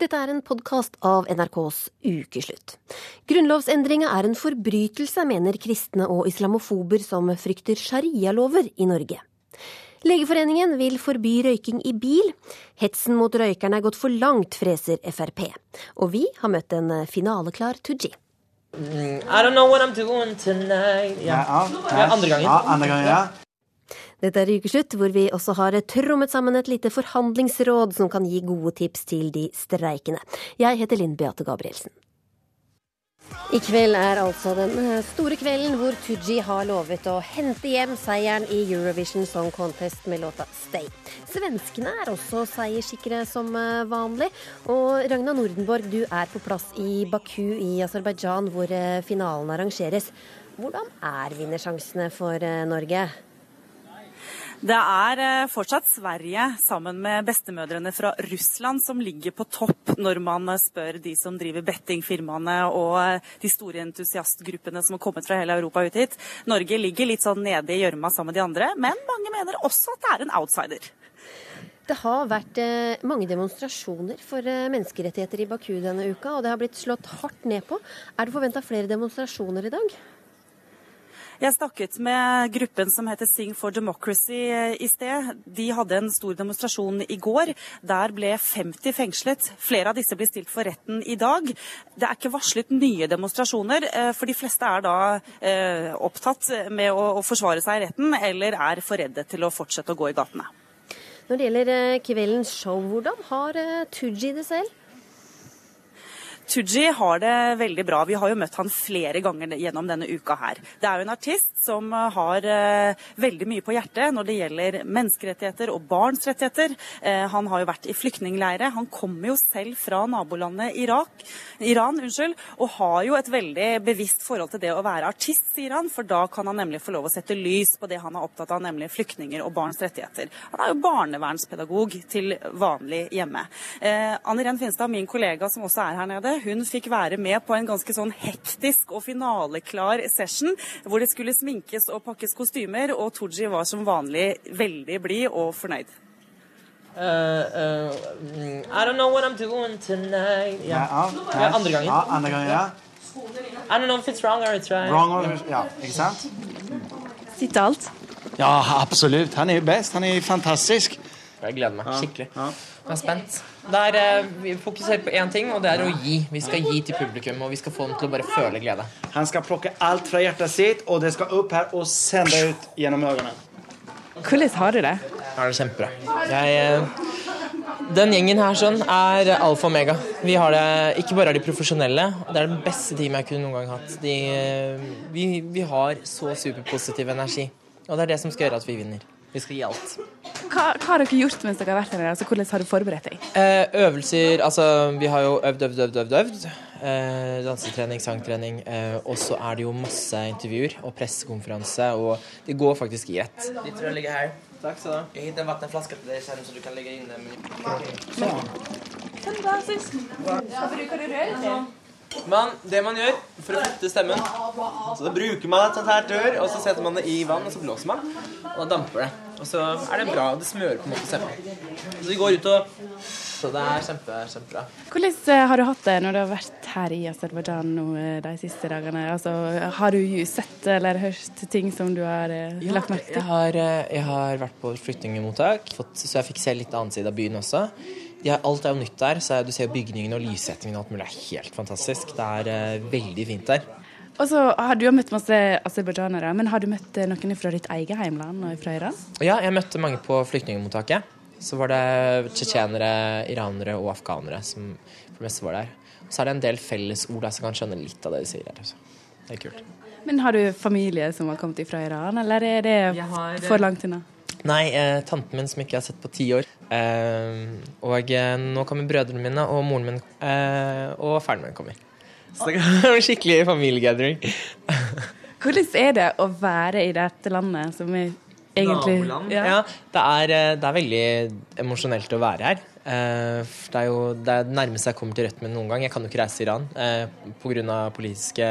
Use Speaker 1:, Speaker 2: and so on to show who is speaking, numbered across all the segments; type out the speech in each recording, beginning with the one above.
Speaker 1: Dette er en podkast av NRKs Ukeslutt. Grunnlovsendringa er en forbrytelse, mener kristne og islamofober som frykter sharialover i Norge. Legeforeningen vil forby røyking i bil. Hetsen mot røykerne er gått for langt, freser Frp. Og vi har møtt en finaleklar Tooji.
Speaker 2: Mm, I don't know what I'm doing tonight. Ja.
Speaker 3: Ja,
Speaker 2: Ja, andre gangen.
Speaker 3: Ja, andre gangen, ja.
Speaker 1: Dette er Ukeslutt, hvor vi også har trommet sammen et lite forhandlingsråd som kan gi gode tips til de streikende. Jeg heter Linn Beate Gabrielsen. I kveld er altså den store kvelden hvor Tooji har lovet å hente hjem seieren i Eurovision Song Contest med låta Stay. Svenskene er også seierssikre som eh, vanlig. Og Ragna Nordenborg, du er på plass i Baku i Aserbajdsjan, hvor eh, finalen arrangeres. Hvordan er vinnersjansene for eh, Norge?
Speaker 4: Det er eh, fortsatt Sverige sammen med bestemødrene fra Russland som ligger på topp når man eh, spør de som driver bettingfirmaene og eh, de store entusiastgruppene som har kommet fra hele Europa ut hit. Norge ligger litt sånn nede i gjørma sammen med de andre, men mange mener også at det er en outsider.
Speaker 1: Det har vært mange demonstrasjoner for menneskerettigheter i Baku denne uka, og det har blitt slått hardt ned på. Er det forventa flere demonstrasjoner i dag?
Speaker 4: Jeg snakket med gruppen som heter Sing for Democracy eh, i sted. De hadde en stor demonstrasjon i går. Der ble 50 fengslet. Flere av disse blir stilt for retten i dag. Det er ikke varslet nye demonstrasjoner, eh, for de fleste er da eh, opptatt med å, å forsvare seg i retten, eller er for redde til å fortsette å gå i gatene.
Speaker 1: Når det gjelder kveldens show, hvordan har Tooji det selv?
Speaker 4: Tooji har det veldig bra. Vi har jo møtt han flere ganger gjennom denne uka her. Det er jo en artist som eh, har eh, veldig mye på hjertet når det gjelder menneskerettigheter og barns rettigheter. Eh, han har jo vært i flyktningleire. Han kommer jo selv fra nabolandet Irak, Iran unnskyld, og har jo et veldig bevisst forhold til det å være artist, sier han. For da kan han nemlig få lov å sette lys på det han er opptatt av, nemlig flyktninger og barns rettigheter. Han er jo barnevernspedagog til vanlig hjemme. Eh, Anne Ren Finstad, min kollega som også er her nede, hun fikk være med på en ganske sånn hektisk og finaleklar session, hvor det skulle sminkes og pakkes kostymer, og Tooji var som vanlig veldig blid og fornøyd.
Speaker 2: Uh, uh, I don't know what I'm doing tonight. Ja.
Speaker 3: Ja, ja.
Speaker 2: Ja, andre gangen.
Speaker 3: Ja, andre gangen, ja.
Speaker 2: I don't know if it's wrong or it's right.
Speaker 3: Wrong or, ja, ikke sant?
Speaker 5: Sitter alt?
Speaker 3: Ja, absolutt. Han er jo best. Han er fantastisk.
Speaker 2: Jeg gleder meg skikkelig.
Speaker 3: Ja.
Speaker 2: Jeg er spent. Det er, eh, vi fokuserer på én ting, og det er å gi. Vi skal gi til publikum, og vi skal få dem til å bare føle glede.
Speaker 3: Han skal plukke alt fra hjertet sitt, og det skal opp her og sende ut gjennom øynene.
Speaker 5: Hvordan har du det?
Speaker 2: Jeg har det kjempebra. Jeg, eh, den gjengen her sånn er alfa og omega. Vi har det, ikke bare er de profesjonelle, det er det beste teamet jeg kunne noen gang hatt. De, eh, vi, vi har så superpositiv energi, og det er det som skal gjøre at vi vinner. Vi skal gi alt.
Speaker 5: Hva, hva har dere gjort mens dere har vært her? Altså, hvordan har du forberedt deg?
Speaker 2: Eh, øvelser Altså, vi har jo øvd, øvd, øvd, øvd. øvd. Eh, dansetrening, sangtrening. Eh, og så er det jo masse intervjuer og pressekonferanse, og det går faktisk i ett. De tror jeg ligger her. Takk skal du ha. Jeg hittet en vannflaske til deg selv, så du kan legge inn den. Men det man gjør for å flytte stemmen Så da bruker man et sånt her dør, og så setter man det i vann, og så blåser man. Og da damper det. Og så er det bra. Det smører på en måte stemmen. Så vi går ut og Så det er kjempe, kjempebra.
Speaker 5: Hvordan eh, har du hatt det når du har vært her i Aserbajdsjan eh, de siste dagene? Altså, har du sett eller hørt ting som du har ja, lagt merke
Speaker 2: Jeg
Speaker 5: til?
Speaker 2: har, eh, jeg har vært på flyktningmottak, så jeg fikk se litt annen side av byen også. Har, alt er jo nytt der, så du ser bygningene og lyssettingen og alt mulig. Det er helt fantastisk. Det er uh, veldig fint der.
Speaker 5: Og så har du jo møtt masse aserbajdsjanere, men har du møtt eh, noen fra ditt eget heimland og fra Iran?
Speaker 2: Ja, jeg møtte mange på flyktningmottaket. Så var det tsjetsjenere, iranere og afghanere som for det meste var der. Og så er det en del fellesord der som kan skjønne litt av det de sier her. Så. Det er kult.
Speaker 5: Men har du familie som har kommet fra Iran, eller er det
Speaker 2: har,
Speaker 5: for langt unna?
Speaker 2: Nei, eh, tanten min som ikke jeg har sett på ti år. Eh, og eh, nå kommer brødrene mine og moren min, eh, og faren min kommer. Så det er en skikkelig familiegathering.
Speaker 5: Hvordan er det å være i dette landet som er egentlig
Speaker 2: Naboland. Ja. det, er, eh, det er veldig emosjonelt å være her. Eh, det er jo det er nærmeste jeg kommer til rødt med noen gang. Jeg kan jo ikke reise til Iran. Eh, Pga. politiske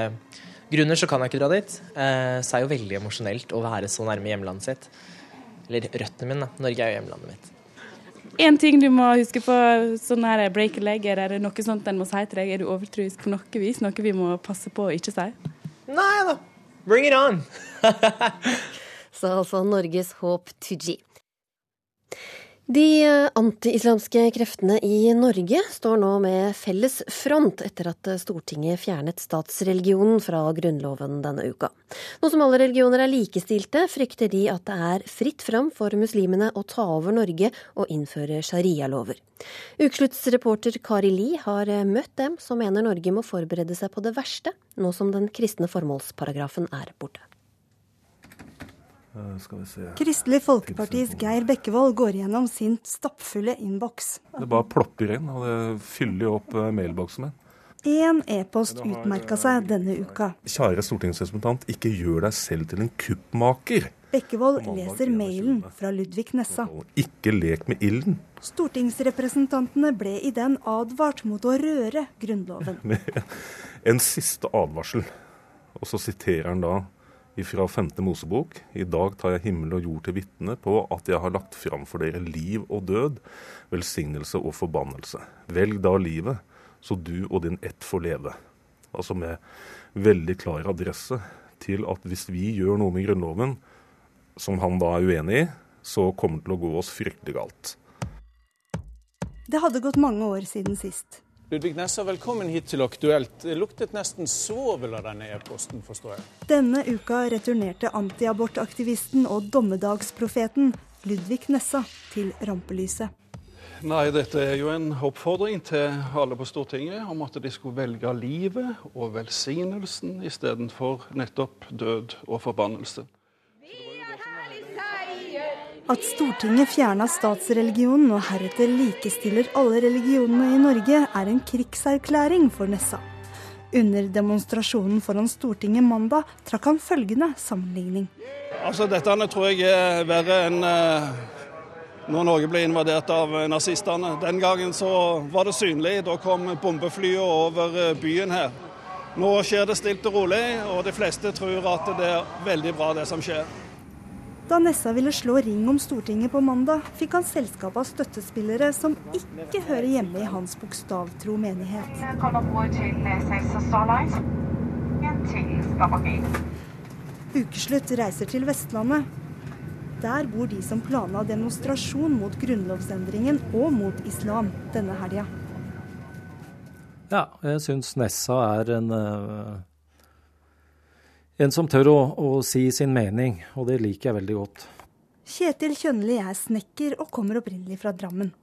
Speaker 2: grunner så kan jeg ikke dra dit. Eh, så er det jo veldig emosjonelt å være så nærme hjemlandet sitt. Eller røttene mine, da. Norge er jo hjemlandet mitt.
Speaker 5: én ting du må huske på sånn her break a leg, er det noe sånt en må si til deg? Er du overtroisk på noe vis? Noe vi må passe på å ikke si?
Speaker 2: Nei da. Bring it on!
Speaker 1: Så altså Norges håp Tooji. De antiislamske anti-islamske kreftene i Norge står nå med felles front etter at Stortinget fjernet statsreligionen fra Grunnloven denne uka. Nå som alle religioner er likestilte, frykter de at det er fritt fram for muslimene å ta over Norge og innføre sharialover. Ukesluttsreporter Kari Li har møtt dem som mener Norge må forberede seg på det verste, nå som den kristne formålsparagrafen er borte.
Speaker 6: Eh, Kristelig Folkepartis Geir Bekkevold går gjennom sin stappfulle innboks.
Speaker 7: Det bare plopper inn, og det fyller jo opp eh, mailboksen min.
Speaker 6: Én e-post utmerka seg denne uka.
Speaker 7: Kjære stortingsrepresentant, ikke gjør deg selv til en kuppmaker.
Speaker 6: Bekkevold leser mailen fra Ludvig Nessa.
Speaker 7: Ikke lek med ilden.
Speaker 6: Stortingsrepresentantene ble i den advart mot å røre Grunnloven.
Speaker 7: en siste advarsel. Og så siterer han da fra 5. Mosebok. I dag tar jeg himmel og jord til vitne på at jeg har lagt fram for dere liv og død, velsignelse og forbannelse. Velg da livet, så du og din ett får leve. Altså med veldig klar adresse til at hvis vi gjør noe med Grunnloven som han da er uenig i, så kommer det til å gå oss fryktelig galt.
Speaker 6: Det hadde gått mange år siden sist.
Speaker 8: Ludvig Nessa, velkommen hit til Aktuelt. Det luktet nesten svovel av denne e-posten, forstår jeg.
Speaker 6: Denne uka returnerte antiabortaktivisten og dommedagsprofeten Ludvig Nessa til rampelyset.
Speaker 8: Nei, dette er jo en oppfordring til alle på Stortinget om at de skulle velge livet og velsignelsen istedenfor nettopp død og forbannelse.
Speaker 6: At Stortinget fjerna statsreligionen og heretter likestiller alle religionene i Norge, er en krigserklæring for Nessa. Under demonstrasjonen foran Stortinget mandag trakk han følgende sammenligning.
Speaker 8: Altså, Dette tror jeg er verre enn uh, når Norge ble invadert av nazistene. Den gangen så var det synlig. Da kom bombeflyet over eh, byen her. Nå skjer det stilt og rolig, og de fleste tror at det er veldig bra, det som skjer.
Speaker 6: Da Nessa ville slå ring om Stortinget på mandag, fikk han selskap av støttespillere som ikke hører hjemme i hans bokstavtro menighet. Ukeslutt reiser til Vestlandet. Der bor de som planla demonstrasjon mot grunnlovsendringen og mot islam denne helga.
Speaker 9: Ja, jeg syns Nessa er en uh en som tør å, å, si sin mening, og det liker jeg veldig godt.
Speaker 6: Kjetil Kjønli er snekker og kommer opprinnelig fra Drammen.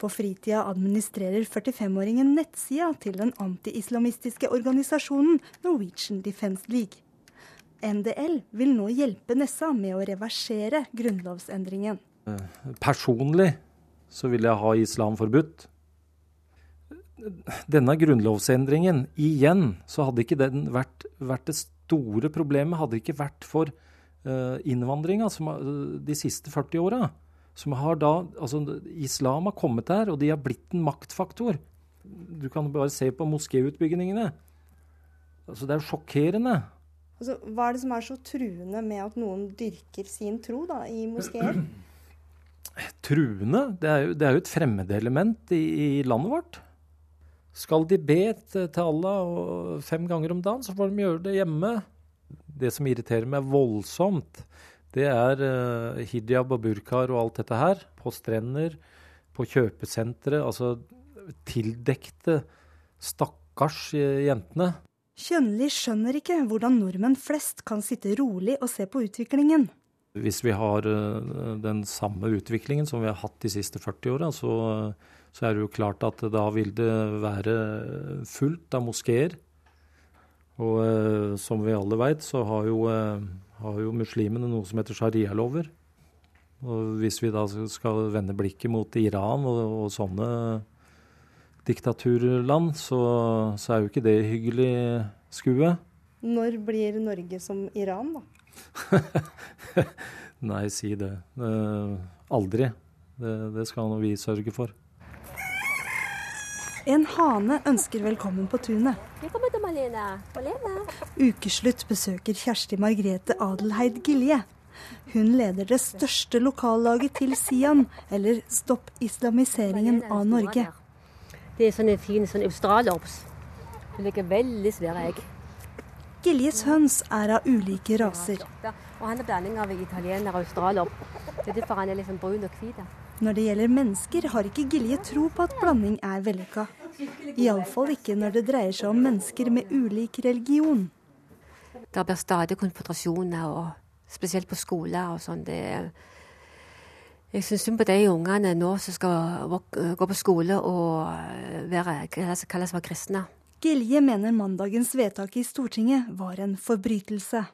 Speaker 6: På fritida administrerer 45-åringen nettsida til den anti-islamistiske organisasjonen Norwegian Defence League. NDL vil nå hjelpe Nessa med å reversere grunnlovsendringen.
Speaker 9: Personlig så vil jeg ha islam forbudt. Denne grunnlovsendringen, igjen, så hadde ikke den vært, vært det store problemet hadde ikke vært for uh, innvandringa de siste 40 åra. Som har da, altså Islam har kommet der, og de har blitt en maktfaktor. Du kan bare se på moskéutbyggingene. Altså, det er sjokkerende.
Speaker 6: Altså, hva er det som er så truende med at noen dyrker sin tro da, i moskeer?
Speaker 9: Truende? Det er jo, det er jo et fremmedelement i, i landet vårt. Skal de be til Allah fem ganger om dagen, så får de gjøre det hjemme. Det som irriterer meg voldsomt, det er uh, hijab og burkaer og alt dette her. På strender, på kjøpesentre. Altså tildekte, stakkars jentene.
Speaker 6: Kjønli skjønner ikke hvordan nordmenn flest kan sitte rolig og se på utviklingen.
Speaker 9: Hvis vi har uh, den samme utviklingen som vi har hatt de siste 40 åra, så uh, så er det jo klart at da vil det være fullt av moskeer. Og eh, som vi alle veit, så har jo, eh, har jo, muslimene noe som heter sharialover. Og hvis vi da skal vende blikket mot Iran og, og sånne diktaturland, så, så, er jo ikke det hyggelig skue.
Speaker 6: Når blir Norge som Iran,
Speaker 9: da? Nei, si det. Eh, aldri. Det, det skal vi sørge for.
Speaker 6: En hane ønsker velkommen på tunet. Ukeslutt besøker Kjersti Margrethe Adelheid Gilje. Hun leder det største lokallaget til Sian, eller Stopp islamiseringen av Norge.
Speaker 10: Det er sånne fine sånne australorps. Det ligger veldig svære egg.
Speaker 6: Giljes høns er av ulike raser.
Speaker 10: Og han er blanding av italiener og australorp. Det er derfor han er liksom brun og hvit.
Speaker 6: Når det gjelder mennesker, har ikke Gilje tro på at blanding er vellykka. Iallfall ikke når det dreier seg om mennesker med ulik religion.
Speaker 10: Det blir stadig konfrontasjoner, og spesielt på skoler og sånn. Jeg syns synd på de ungene nå som skal gå på skole og være, kalles for kristne.
Speaker 6: Gilje mener mandagens vedtak i Stortinget var en forbrytelse.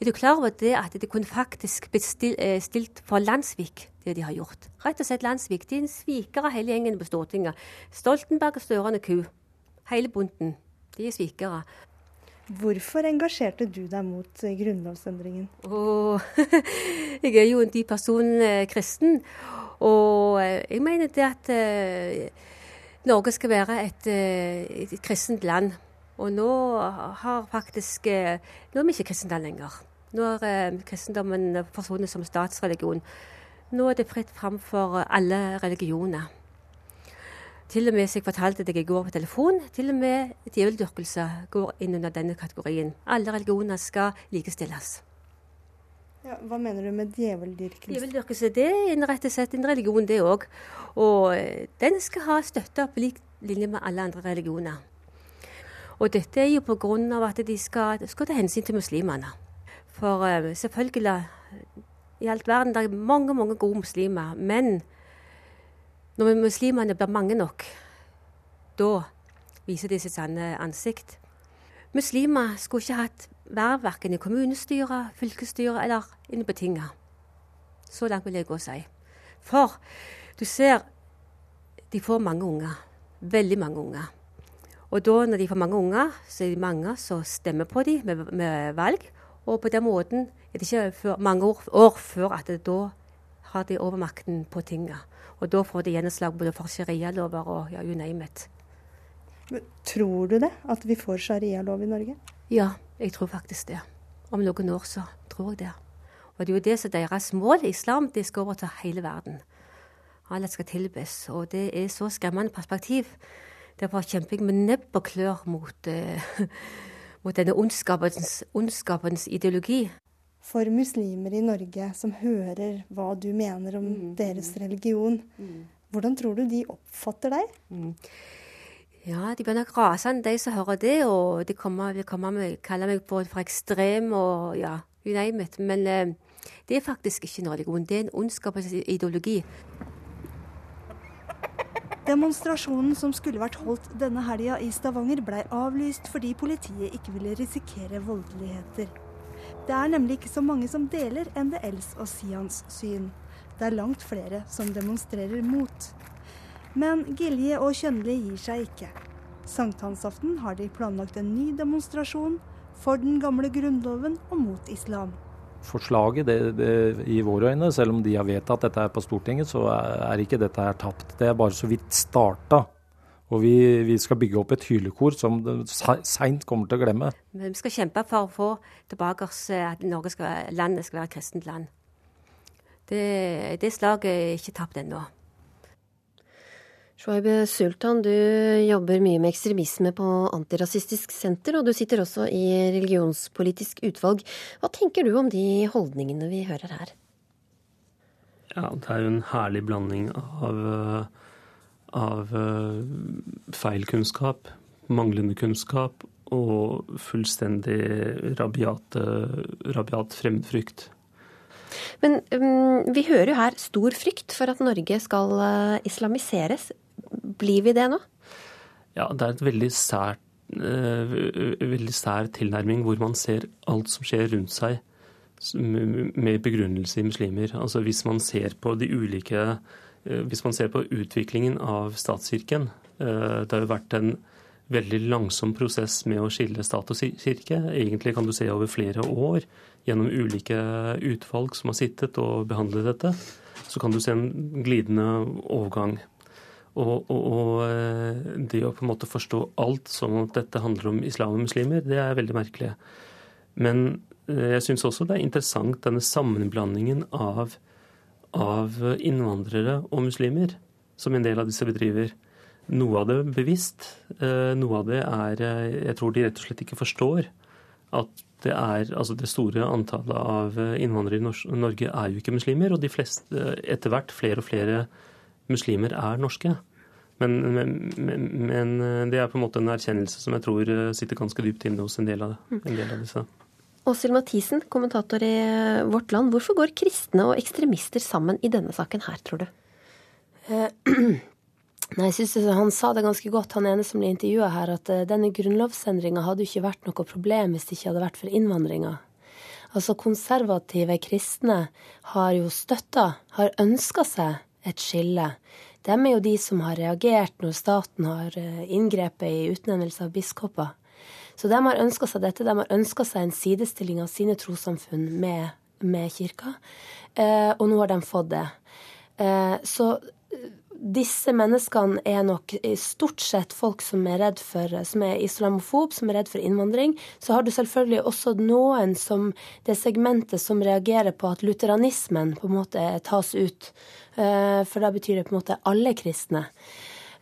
Speaker 10: Er du klar over det at det kunne faktisk blitt stilt for landssvik, det de har gjort? Rett og slett landssvik. De er svikere hele gjengen på Stortinget. Stoltenberg og Størene ku. Hele bunten. De er svikere.
Speaker 6: Hvorfor engasjerte du deg mot grunnlovsendringen?
Speaker 10: Oh, jeg er jo en dyp person kristen. Og jeg mener det at Norge skal være et, et, kristent land. Og nå har faktisk Nå er vi ikke kristendom lenger. Nå er kristendommen forsvunnet som statsreligion. Nå er det fritt fram for alle religioner. Til og med, som jeg fortalte deg i går på telefon, til og med djeveldyrkelse går inn under denne kategorien. Alle religioner skal likestilles.
Speaker 6: Ja, hva mener du med djeveldyrkelse?
Speaker 10: Djeveldyrkelse det er rett og slett en religion, det òg. Og den skal ha støtte på lik linje med alle andre religioner. Og dette er jo av at de skal, skal ta hensyn til muslimene. For uh, selvfølgelig, i alt verden, det er mange, mange gode muslimer. Men når muslimene blir mange nok, da viser de sitt sanne ansikt. Muslimer skulle ikke hatt verv verken i kommunestyret, fylkesstyret eller inne på tinget. Så langt vil jeg gå og si. For du ser, de får mange unger. Veldig mange unger. Og da når de får mange unger, så er det mange som stemmer på dem med, med valg. Og på den måten er det ikke før, mange år, år før at det, da har de overmakten på tinget. Og da får de gjennomslag både for sharialover og ja, you name it.
Speaker 6: Men tror du det? At vi får sharialov i Norge?
Speaker 10: Ja, jeg tror faktisk det. Om noen år så tror jeg det. Og det er jo det som er deres mål. Islam det skal overta hele verden. Alle skal tilbes. Og det er så skremmende perspektiv. Derfor kjemper jeg med nebb og klør mot, uh, mot denne ondskapens, ondskapens, ideologi.
Speaker 6: For muslimer i Norge som hører hva du mener om mm. deres religion, mm. hvordan tror du de oppfatter deg? Mm.
Speaker 10: Ja, de blir nok rasende, de som hører det. Og de kommer, vil komme med, kalle meg både for ekstrem og ja, you name it. Men eh, det er faktisk ikke en religion. Det er en ondskapens ideologi.
Speaker 6: Demonstrasjonen som skulle vært holdt denne helga i Stavanger, blei avlyst fordi politiet ikke ville risikere voldeligheter. Det er nemlig ikke så mange som deler NDLs og Sians syn. Det er langt flere som demonstrerer mot. Men Gilje og Kjønli gir seg ikke. Sankthansaften har de planlagt en ny demonstrasjon for den gamle grunnloven og mot islam
Speaker 9: forslaget det, det, i våre øyne, selv om de har vedtatt dette her på Stortinget, så er ikke dette her tapt. Det er bare så vidt starta. Og vi, vi skal bygge opp et hylekor som seint kommer til å glemme.
Speaker 10: Men vi skal kjempe for å få tilbake at Norge skal, landet skal være et kristent land. Det, det slaget er ikke tapt ennå.
Speaker 1: Shoaib Sultan, du jobber mye med ekstremisme på Antirasistisk senter, og du sitter også i religionspolitisk utvalg. Hva tenker du om de holdningene vi hører her?
Speaker 11: Ja, det er jo en herlig blanding av, av eh, feil kunnskap, manglende kunnskap og fullstendig rabiat, rabiat fremmedfrykt.
Speaker 1: Men um, vi hører jo her stor frykt for at Norge skal uh, islamiseres. Blir vi det nå?
Speaker 11: Ja, det er et veldig sært uh, veldig sær tilnærming hvor man ser alt som skjer rundt seg med begrunnelse i muslimer. Altså Hvis man ser på de ulike uh, Hvis man ser på utviklingen av statskirken Det har jo vært en veldig langsom prosess med å skille stat og kirke. Egentlig kan du se over flere år gjennom ulike utvalg som har sittet og behandlet dette. Så kan du se en glidende overgang. Og, og, og, eh, det å på en måte forstå alt som at dette handler om islam og muslimer, det er veldig merkelig. Men jeg syns også det er interessant denne sammenblandingen av, av innvandrere og muslimer som en del av disse bedriver. Noe av det bevisst, noe av det er Jeg tror de rett og slett ikke forstår at det er altså det store antallet av innvandrere i Norge er jo ikke muslimer, og de fleste, etter hvert flere og flere muslimer er norske. Men, men, men, det er på en måte en erkjennelse som jeg tror sitter ganske dypt inne hos en del av, en del av disse.
Speaker 1: Åshild Mathisen, kommentator i Vårt Land. Hvorfor går kristne og ekstremister sammen i denne saken her, tror du?
Speaker 12: Eh, Nei, jeg synes Han sa det ganske godt, han ene som ble intervjua her, at eh, denne grunnlovsendringa hadde jo ikke vært noe problem hvis det ikke hadde vært for innvandringa. Altså, konservative kristne har jo støtta, har ønska seg et skille. De er jo de som har reagert når staten har eh, inngrepet i utnevnelse av biskoper. Så de har ønska seg dette. De har ønska seg en sidestilling av sine trossamfunn med, med kirka, eh, og nå har de fått det. Eh, så disse menneskene er nok stort sett folk som er redd for, som er islamofob, som er redd for innvandring. Så har du selvfølgelig også noen som det segmentet som reagerer på at lutheranismen på en måte tas ut. Eh, for da betyr det på en måte alle kristne.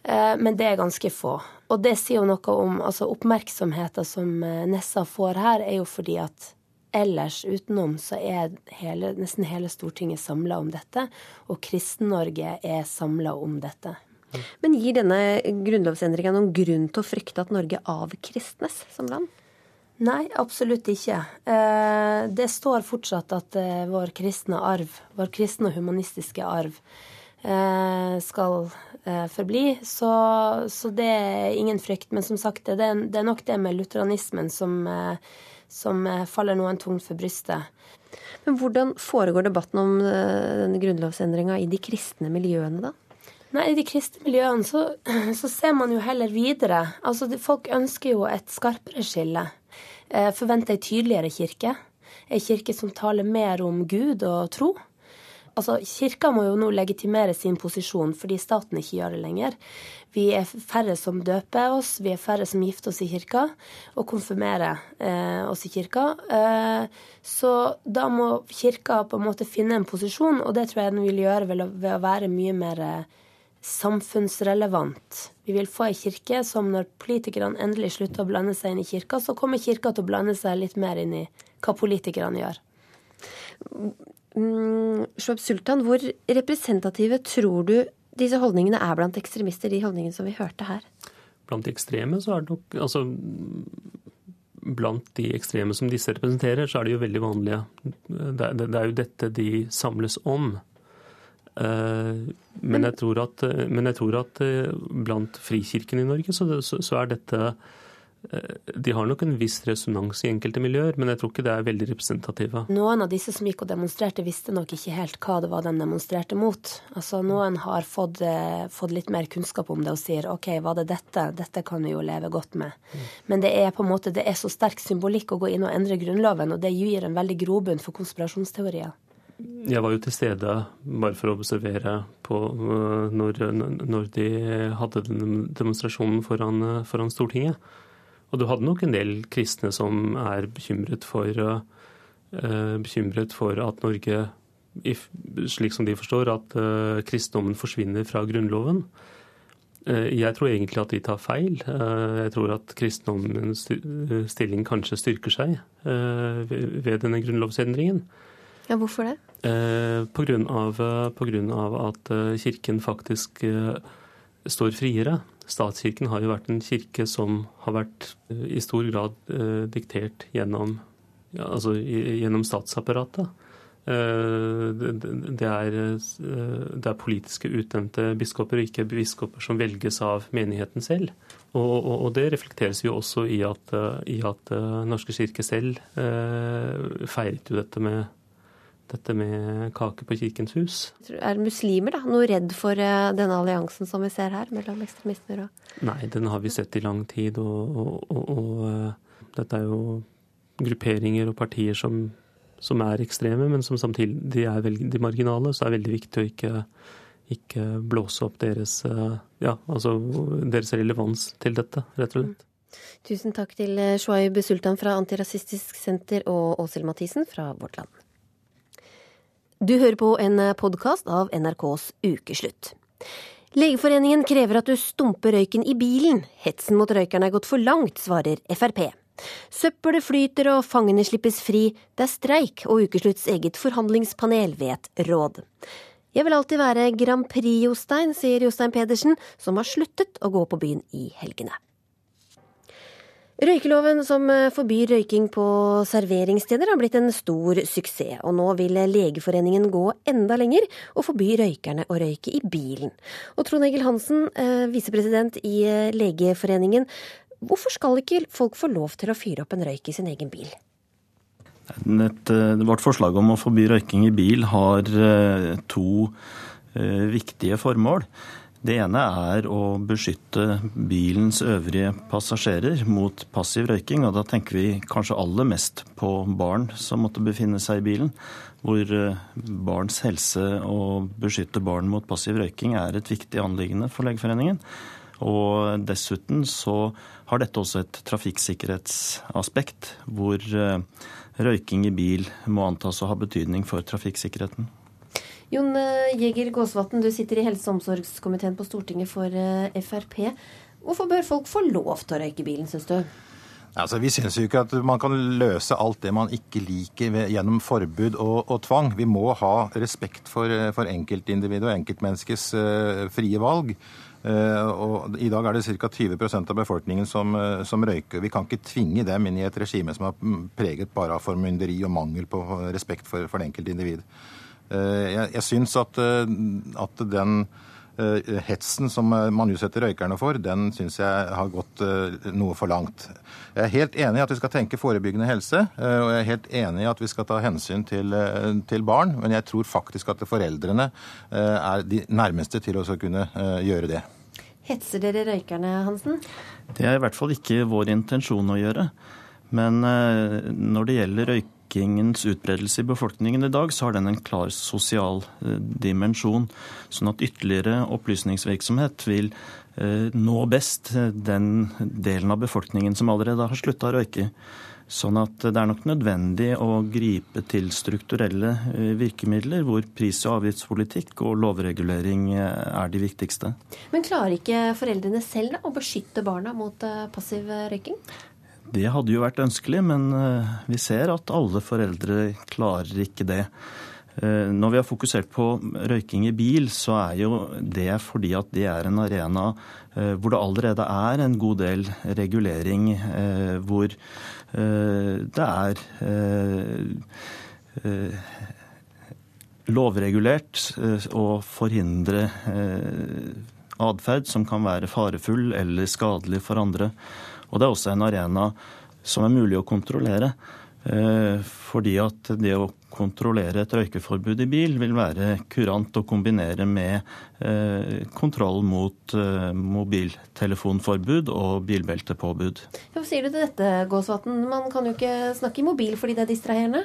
Speaker 12: Eh, men det er ganske få. Og det sier jo noe om altså Oppmerksomheten som eh, Nessa får her, er jo fordi at ellers utenom så er hele, nesten hele Stortinget samla om dette, og Kristen-Norge er samla om dette.
Speaker 1: Men gir denne grunnlovsendringa noen grunn til å frykte at Norge avkristnes som land?
Speaker 12: Nei, absolutt ikke. Eh, det står fortsatt at eh, vår kristne arv, vår kristne og humanistiske arv, eh, skal forbli. Så, så det er ingen frykt. Men som sagt, det er nok det med lutheranismen som som faller noen tungt for brystet.
Speaker 1: Men hvordan foregår debatten om denne grunnlovsendringa i de kristne miljøene, da?
Speaker 12: Nei, I de kristne miljøene så, så, ser man jo heller videre. Altså, Folk ønsker jo et skarpere skille. Eh, forventer ei tydeligere kirke. Ei kirke som taler mer om Gud og tro. Altså, Kirka må jo nå legitimere sin posisjon fordi staten ikke gjør det lenger. Vi er færre som døper oss, vi er færre som gifter oss i kirka og konfirmerer eh, oss i kirka. Eh, så da må kirka på en måte finne en posisjon, og det tror jeg den vil gjøre ved å være mye mer eh, samfunnsrelevant. Vi vil få ei kirke som når politikerne endelig slutter å blande seg inn i kirka, så kommer kirka til å blande seg litt mer inn i hva politikerne gjør.
Speaker 1: Mm, Shoaib Sultan, hvor representative tror du disse holdningene er blant ekstremister, de holdningene som vi hørte her?
Speaker 11: Blant de ekstreme så er det nok altså, Blant de ekstreme som disse representerer, så er de jo veldig vanlige. Det, det, det er jo dette de samles om. Uh, men, jeg tror at, men jeg tror at uh, blant frikirken i Norge så, så, er dette Eh, de har nok en viss resonans i enkelte miljøer, men jeg tror ikke det er veldig representative.
Speaker 12: Noen av disse som gikk og demonstrerte, visste nok ikke helt hva det var de demonstrerte mot. Altså Noen har fått, eh, fått litt mer kunnskap om det og sier OK, var det dette? Dette kan vi jo leve godt med. Mm. Men det er på en måte, det er så sterk symbolikk å gå inn og endre Grunnloven, og det gir en veldig grobunn for konspirasjonsteorier.
Speaker 11: Jeg var jo til stede bare for å observere på eh, når, når de hadde den demonstrasjonen foran, foran Stortinget. Og du hadde nok en del kristne som er bekymret for, uh, bekymret for at Norge, slik som de forstår, at kristendommen forsvinner fra Grunnloven. Jeg tror egentlig at de tar feil. Jeg tror at kristendommens stilling kanskje styrker seg ved denne grunnlovsendringen.
Speaker 1: Ja, Hvorfor det?
Speaker 11: Grunn av, på grunn av at Kirken faktisk står friere. Statskirken har jo vært en kirke som har vært eh, i stor grad eh, diktert gjennom, altså, gjennom statsapparatet. Eh, det er, det er, politiske utnevnte biskoper, og ikke biskoper som velges av menigheten selv. Og, og, og det reflekteres jo også i at, i at Norske kirke selv feiret jo dette med dette med kake på Kirkens hus.
Speaker 1: Er muslimer da noe redd for eh, denne alliansen som vi ser her, mellom ekstremister og
Speaker 11: Nei, den har vi sett i lang tid. Og, og, og, og eh, dette er jo grupperinger og partier som, som, er ekstreme, men som samtidig er veldig marginale. Så det er veldig viktig å ikke, ikke blåse opp deres, eh, ja, altså deres relevans til dette, rett og slett.
Speaker 1: Tusen takk til Shuaib Sultan fra Antirasistisk Senter og Åshild Mathisen fra Vårt Land. Du hører på en podkast av NRKs Ukeslutt. Legeforeningen krever at du stumper røyken i bilen. Hetsen mot røykerne er gått for langt, svarer Frp. Søppelet flyter og fangene slippes fri. Det er streik, og Ukeslutts eget forhandlingspanel vet råd. Jeg vil alltid være Grand Prix-Jostein, sier Jostein Pedersen, som har sluttet å gå på byen i helgene. Røykeloven som forbyr røyking på serveringssteder har blitt en stor suksess, og nå vil Legeforeningen gå enda lenger og forby røykerne å røyke i bilen. Og Trond Egil Hansen, eh, visepresident i Legeforeningen, hvorfor skal ikke folk få lov til å fyre opp en røyk i sin egen bil?
Speaker 13: Et, eh, vårt forslag om å forby røyking i bil har eh, to viktige formål. Det ene er å beskytte bilens øvrige passasjerer mot passiv røyking. Og da tenker vi kanskje aller mest på barn som måtte befinne seg i bilen. Hvor eh, barns helse og beskytte barn mot passiv røyking er et viktig anliggende for Legeforeningen. Og dessuten så har dette også et trafikksikkerhetsaspekt, hvor eh, røyking i bil må antas å ha betydning for trafikksikkerheten.
Speaker 1: Jon eh, Jæger Gåsvatn, du sitter i helse- og omsorgskomiteen på Stortinget for eh, Frp. Hvorfor bør folk få lov til å røyke bilen, syns du?
Speaker 14: Altså, vi syns jo ikke at man kan løse alt det man ikke liker gjennom forbud og, og tvang. Vi må ha respekt for, eh, for enkeltindividet og enkeltmenneskets uh, frie valg. Uh, og I dag er det ca. 20% av befolkningen som, uh, som, røyker. Vi kan ikke tvinge dem inn i et regime som er preget bare av formynderi og mangel på respekt for, for det enkelte individ. Eh, jeg, jeg syns at, eh, at den eh, hetsen som man utsetter røykerne for, den syns jeg har gått noe for langt. Jeg er helt enig i at vi skal tenke forebyggende helse, og jeg er helt enig i at vi skal ta hensyn til, til barn, men jeg tror faktisk at foreldrene er de nærmeste til å kunne gjøre det.
Speaker 1: Hetser dere røykerne, Hansen?
Speaker 13: Det er i hvert fall ikke vår intensjon å gjøre. Men når det gjelder røyk røykingens utbredelse i befolkningen i dag, så har den en klar sosial eh, dimensjon. Sånn at ytterligere opplysningsvirksomhet vil eh, nå best eh, den delen av befolkningen som allerede har slutta å røyke. Sånn at det er nok nødvendig å gripe til strukturelle virkemidler, hvor pris- og avgiftspolitikk og lovregulering er de viktigste.
Speaker 1: Men klarer ikke foreldrene selv da, å beskytte barna mot passiv røyking?
Speaker 13: Det hadde jo vært ønskelig, men eh, vi ser at alle foreldre klarer ikke det. Eh, når vi har fokusert på røyking i bil, så er jo det fordi at det er en arena eh, hvor det allerede er en god del regulering, hvor det er lovregulert å forhindre atferd som kan være farefull eller skadelig for andre. Og det er også en arena som er mulig å kontrollere. Eh, fordi at det å kontrollere et røykeforbud i bil vil være kurant å kombinere med eh, kontroll mot eh, mobiltelefonforbud og bilbeltepåbud.
Speaker 1: Hva sier du til dette, Gåsvatn? Man kan jo ikke snakke i mobil fordi det er distraherende?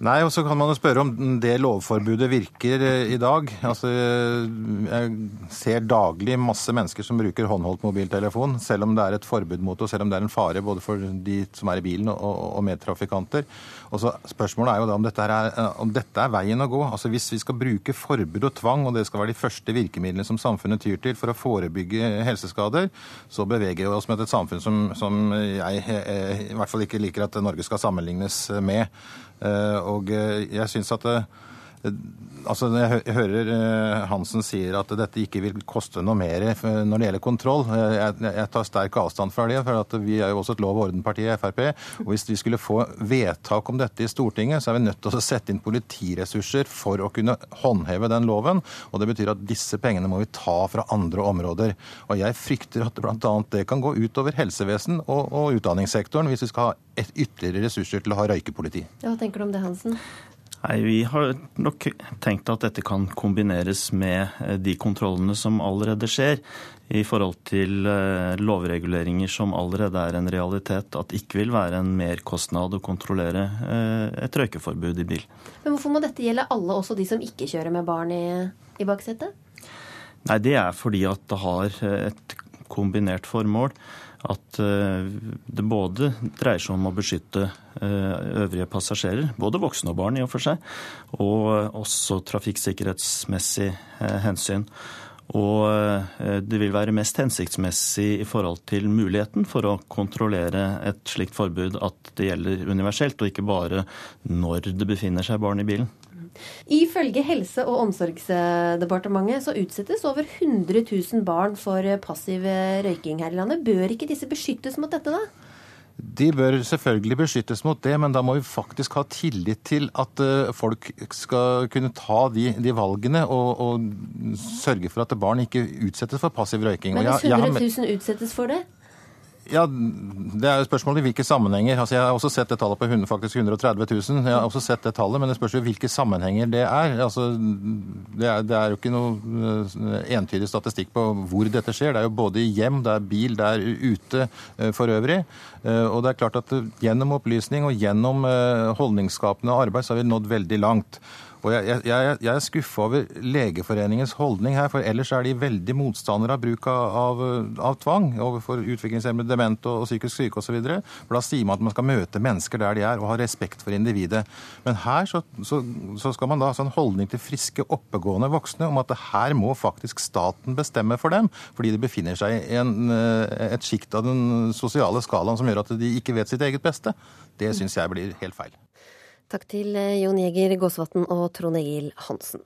Speaker 14: Nei, og så kan man jo spørre om det lovforbudet virker eh, i dag. Altså, jeg ser daglig masse mennesker som bruker håndholdt mobiltelefon, selv om det er et forbud mot det, og selv om det er en fare både for de som er i bilen og, og medtrafikanter. Og så Spørsmålet er jo da om dette, er, eh, om dette er veien å gå. Altså Hvis vi skal bruke forbud og tvang, og det skal være de første virkemidlene som samfunnet tyr til for å forebygge helseskader, så beveger vi oss med et samfunn som, som jeg eh, i hvert fall ikke liker at Norge skal sammenlignes med. Eh, og eh, jeg syns at eh, Altså, Jeg hører Hansen sier at dette ikke vil koste noe mer når det gjelder kontroll. Jeg, tar sterk avstand fra det. for Vi er jo også et lov- og orden-parti i Frp. og Hvis vi skulle få vedtak om dette i Stortinget, så er vi nødt til å sette inn politiressurser for å kunne håndheve den loven. og Det betyr at disse pengene må vi ta fra andre områder. Og Jeg frykter at bl.a. det kan gå utover helsevesen og, og utdanningssektoren hvis vi skal ha ytterligere ressurser til å ha røykepoliti.
Speaker 1: Hva tenker du om det, Hansen?
Speaker 13: Nei, Vi har nok tenkt at dette kan kombineres med eh, de kontrollene som allerede skjer, i forhold til eh, lovreguleringer som allerede er en realitet. At det ikke vil være en merkostnad å kontrollere eh, et røykeforbud i bil.
Speaker 1: Men hvorfor må dette gjelde alle, også de som ikke kjører med barn i, i baksetet?
Speaker 13: Nei, Det er fordi at det har et kombinert formål. At det både dreier seg om å beskytte øvrige passasjerer, både voksne og barn i og for seg, og også trafikksikkerhetsmessig hensyn. Og eh, det vil være mest hensiktsmessig i forhold til muligheten for å kontrollere et slikt forbud at det gjelder universelt, og ikke bare når det befinner seg barn i bilen.
Speaker 1: Ifølge Helse- og omsorgsdepartementet så utsettes over 100 000 barn for passiv røyking her i landet. Bør ikke disse beskyttes mot dette, da?
Speaker 14: De bør selvfølgelig beskyttes mot det, men da må vi faktisk ha tillit til at eh, folk skal kunne ta de, de valgene og, og, sørge for at barn ikke utsettes for passiv røyking.
Speaker 1: Men hvis 100 000 utsettes for det?
Speaker 14: Ja, Det er jo spørsmålet i hvilke sammenhenger. Altså, Jeg har også sett det tallet på 100, faktisk 130 000. Jeg har også sett det tallet, Men det spørs jo hvilke sammenhenger det er. Altså, det er. Det er jo ikke noe eh, entydig statistikk på hvor dette skjer. Det er jo både i hjem, det er bil, det er ute eh, for øvrig. Eh, og det er klart at Gjennom opplysning og gjennom holdningsskapende arbeid så har vi nådd veldig langt. Og jeg, jeg, jeg er skuffa over Legeforeningens holdning her, for ellers er de veldig motstandere av bruk av, av, av tvang overfor utviklingshemmede, demente og, og psykisk syke osv. For da sier man at man skal møte mennesker der de er, og ha respekt for individet. Men her så, så, så skal man da ha en holdning til friske, oppegående voksne om at det her må faktisk staten bestemme for dem, fordi de befinner seg i en, eh, et sjikt av den sosiale skalaen som gjør at de ikke vet sitt eget beste. Det syns jeg blir helt feil.
Speaker 1: Takk til eh, Jon Jæger Gåsvatn og Trond Egil Hansen.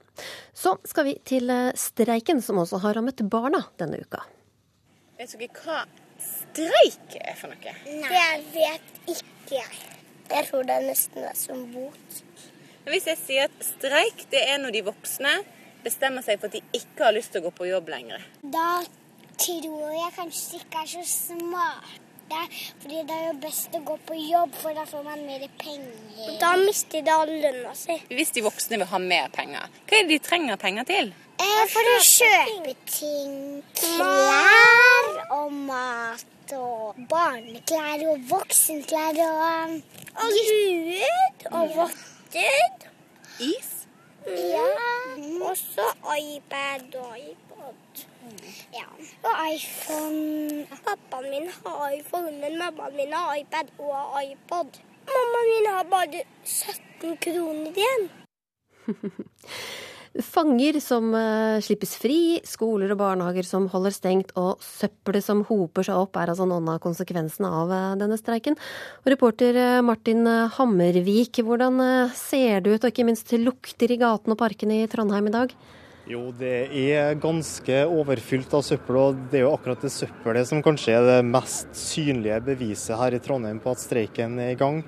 Speaker 1: Så skal vi til eh, streiken, som også har rammet barna denne uka.
Speaker 15: Vet dere hva streik er for noe?
Speaker 16: Nei, jeg vet ikke. Jeg tror det er nesten er som bot.
Speaker 15: Hvis jeg sier at streik det er når de voksne bestemmer seg for at de ikke har lyst til å gå på jobb lenger.
Speaker 16: Da tror jeg kanskje de ikke er så smart det. Fordi det er jo best å gå på jobb, for da får man mer penger. Da mister de all lønna si.
Speaker 15: Hvis de voksne vil ha mer penger, hva er det de trenger penger til?
Speaker 16: Eh, for å kjøpe ting. Klær og mat og barneklær og voksenklær og Og hud og votter.
Speaker 15: Is?
Speaker 16: Ja. Og så iPad og iPod. Ja. Og iPhone. Pappaen min har iPhone, men mammaen min har iPad og iPod. Mammaen min har bare 17 kroner igjen.
Speaker 1: Fanger som uh, slippes fri, skoler og barnehager som holder stengt, og søppelet som hoper seg opp, er altså noen av konsekvensene av uh, denne streiken. Og reporter uh, Martin Hammervik, hvordan ser det ut, og ikke minst lukter i gatene og parkene i Trondheim i dag?
Speaker 17: Jo, det er ganske overfylt av søppel, og det er jo akkurat det søppelet som kanskje er det mest synlige beviset her i Trondheim på at streiken er i gang.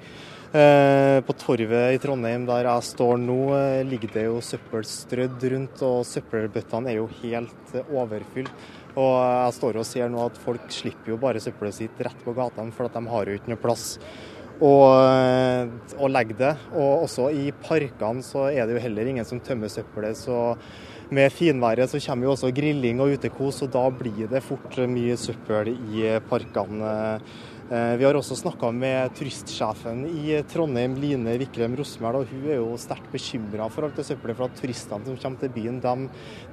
Speaker 17: Eh, på torvet i Trondheim der jeg står nå, eh, ligger det jo søppel strødd rundt, og søppelbøttene er jo helt eh, overfylt. Og jeg står og ser nå at folk slipper jo bare søppelet sitt rett på gatene, for at de har jo ikke noe plass å legge det. Og også i parkene så er det jo heller ingen som tømmer søppelet. så med finværet så kommer jo også grilling og utekos, og da blir det fort mye søppel i parkene. Eh, vi har også snakka med turistsjefen i Trondheim, Line Vikrem Rosmæl, og hun er jo sterkt bekymra for alt det søppelet. For at turistene som kommer til byen, de,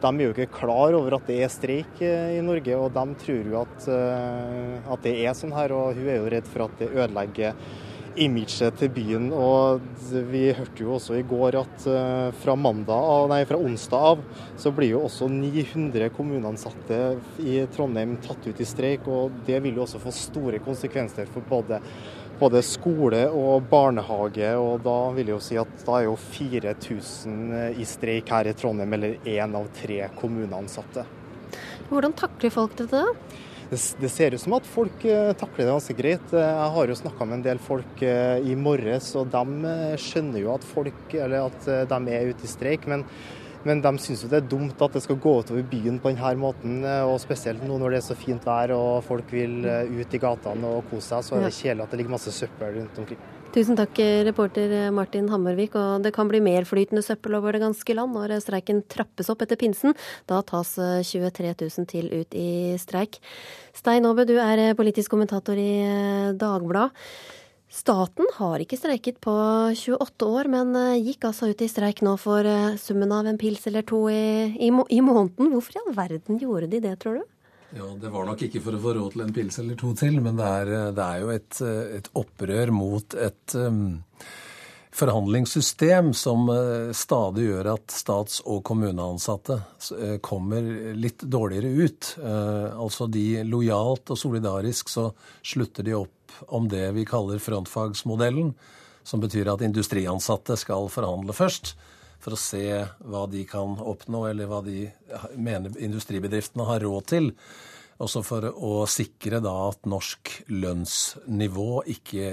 Speaker 17: de, er jo ikke klar over at det er streik eh, i Norge. Og de tror jo at, eh, at det er sånn her, og hun er jo redd for at det ødelegger imaget til byen. Og vi hørte jo også i går at eh, fra, mandag, nei, fra onsdag av så blir jo også 900 kommuneansatte i Trondheim tatt ut i streik. og Det vil jo også få store konsekvenser for både, både skole og barnehage. og Da vil jeg jo si at da er jo 4000 i streik her i Trondheim, eller én av tre kommuneansatte.
Speaker 1: Hvordan takler folk dette? da?
Speaker 17: Det, det, ser ut som at folk uh, takler det ganske greit. Eh, jeg har jo snakka med en del folk uh, i morges, og de skjønner jo at folk, eller at de er ute i streik. Men, men de syns jo det er dumt at det skal gå utover byen på denne måten. Og spesielt nå når det er så fint vær og folk vil ut i gatene og kose seg, så er det kjedelig at det ligger masse søppel rundt omkring.
Speaker 1: Tusen takk, reporter Martin Hammervik. Og det kan bli mer flytende søppel over det ganske land når streiken trappes opp etter pinsen. Da tas 23 000 til ut i streik. Stein Aabe, du er politisk kommentator i eh, Dagbladet. Staten har ikke streiket på 28 år, men eh, gikk altså ut i streik nå for eh, summen av en pils eller to i, i, i måneden. Hvorfor i all verden gjorde de det, tror du?
Speaker 18: Ja, Det var nok ikke for å få råd til en pils eller to til, men det er, det er jo et, et, opprør mot et um, forhandlingssystem som stadig gjør at stats- og kommuneansatte kommer litt dårligere ut. Altså de lojalt og solidarisk så slutter de opp om det vi kaller frontfagsmodellen, som betyr at industriansatte skal forhandle først for å se hva de kan oppnå, eller hva de mener industribedriftene har råd til. Også for å sikre da at norsk lønnsnivå ikke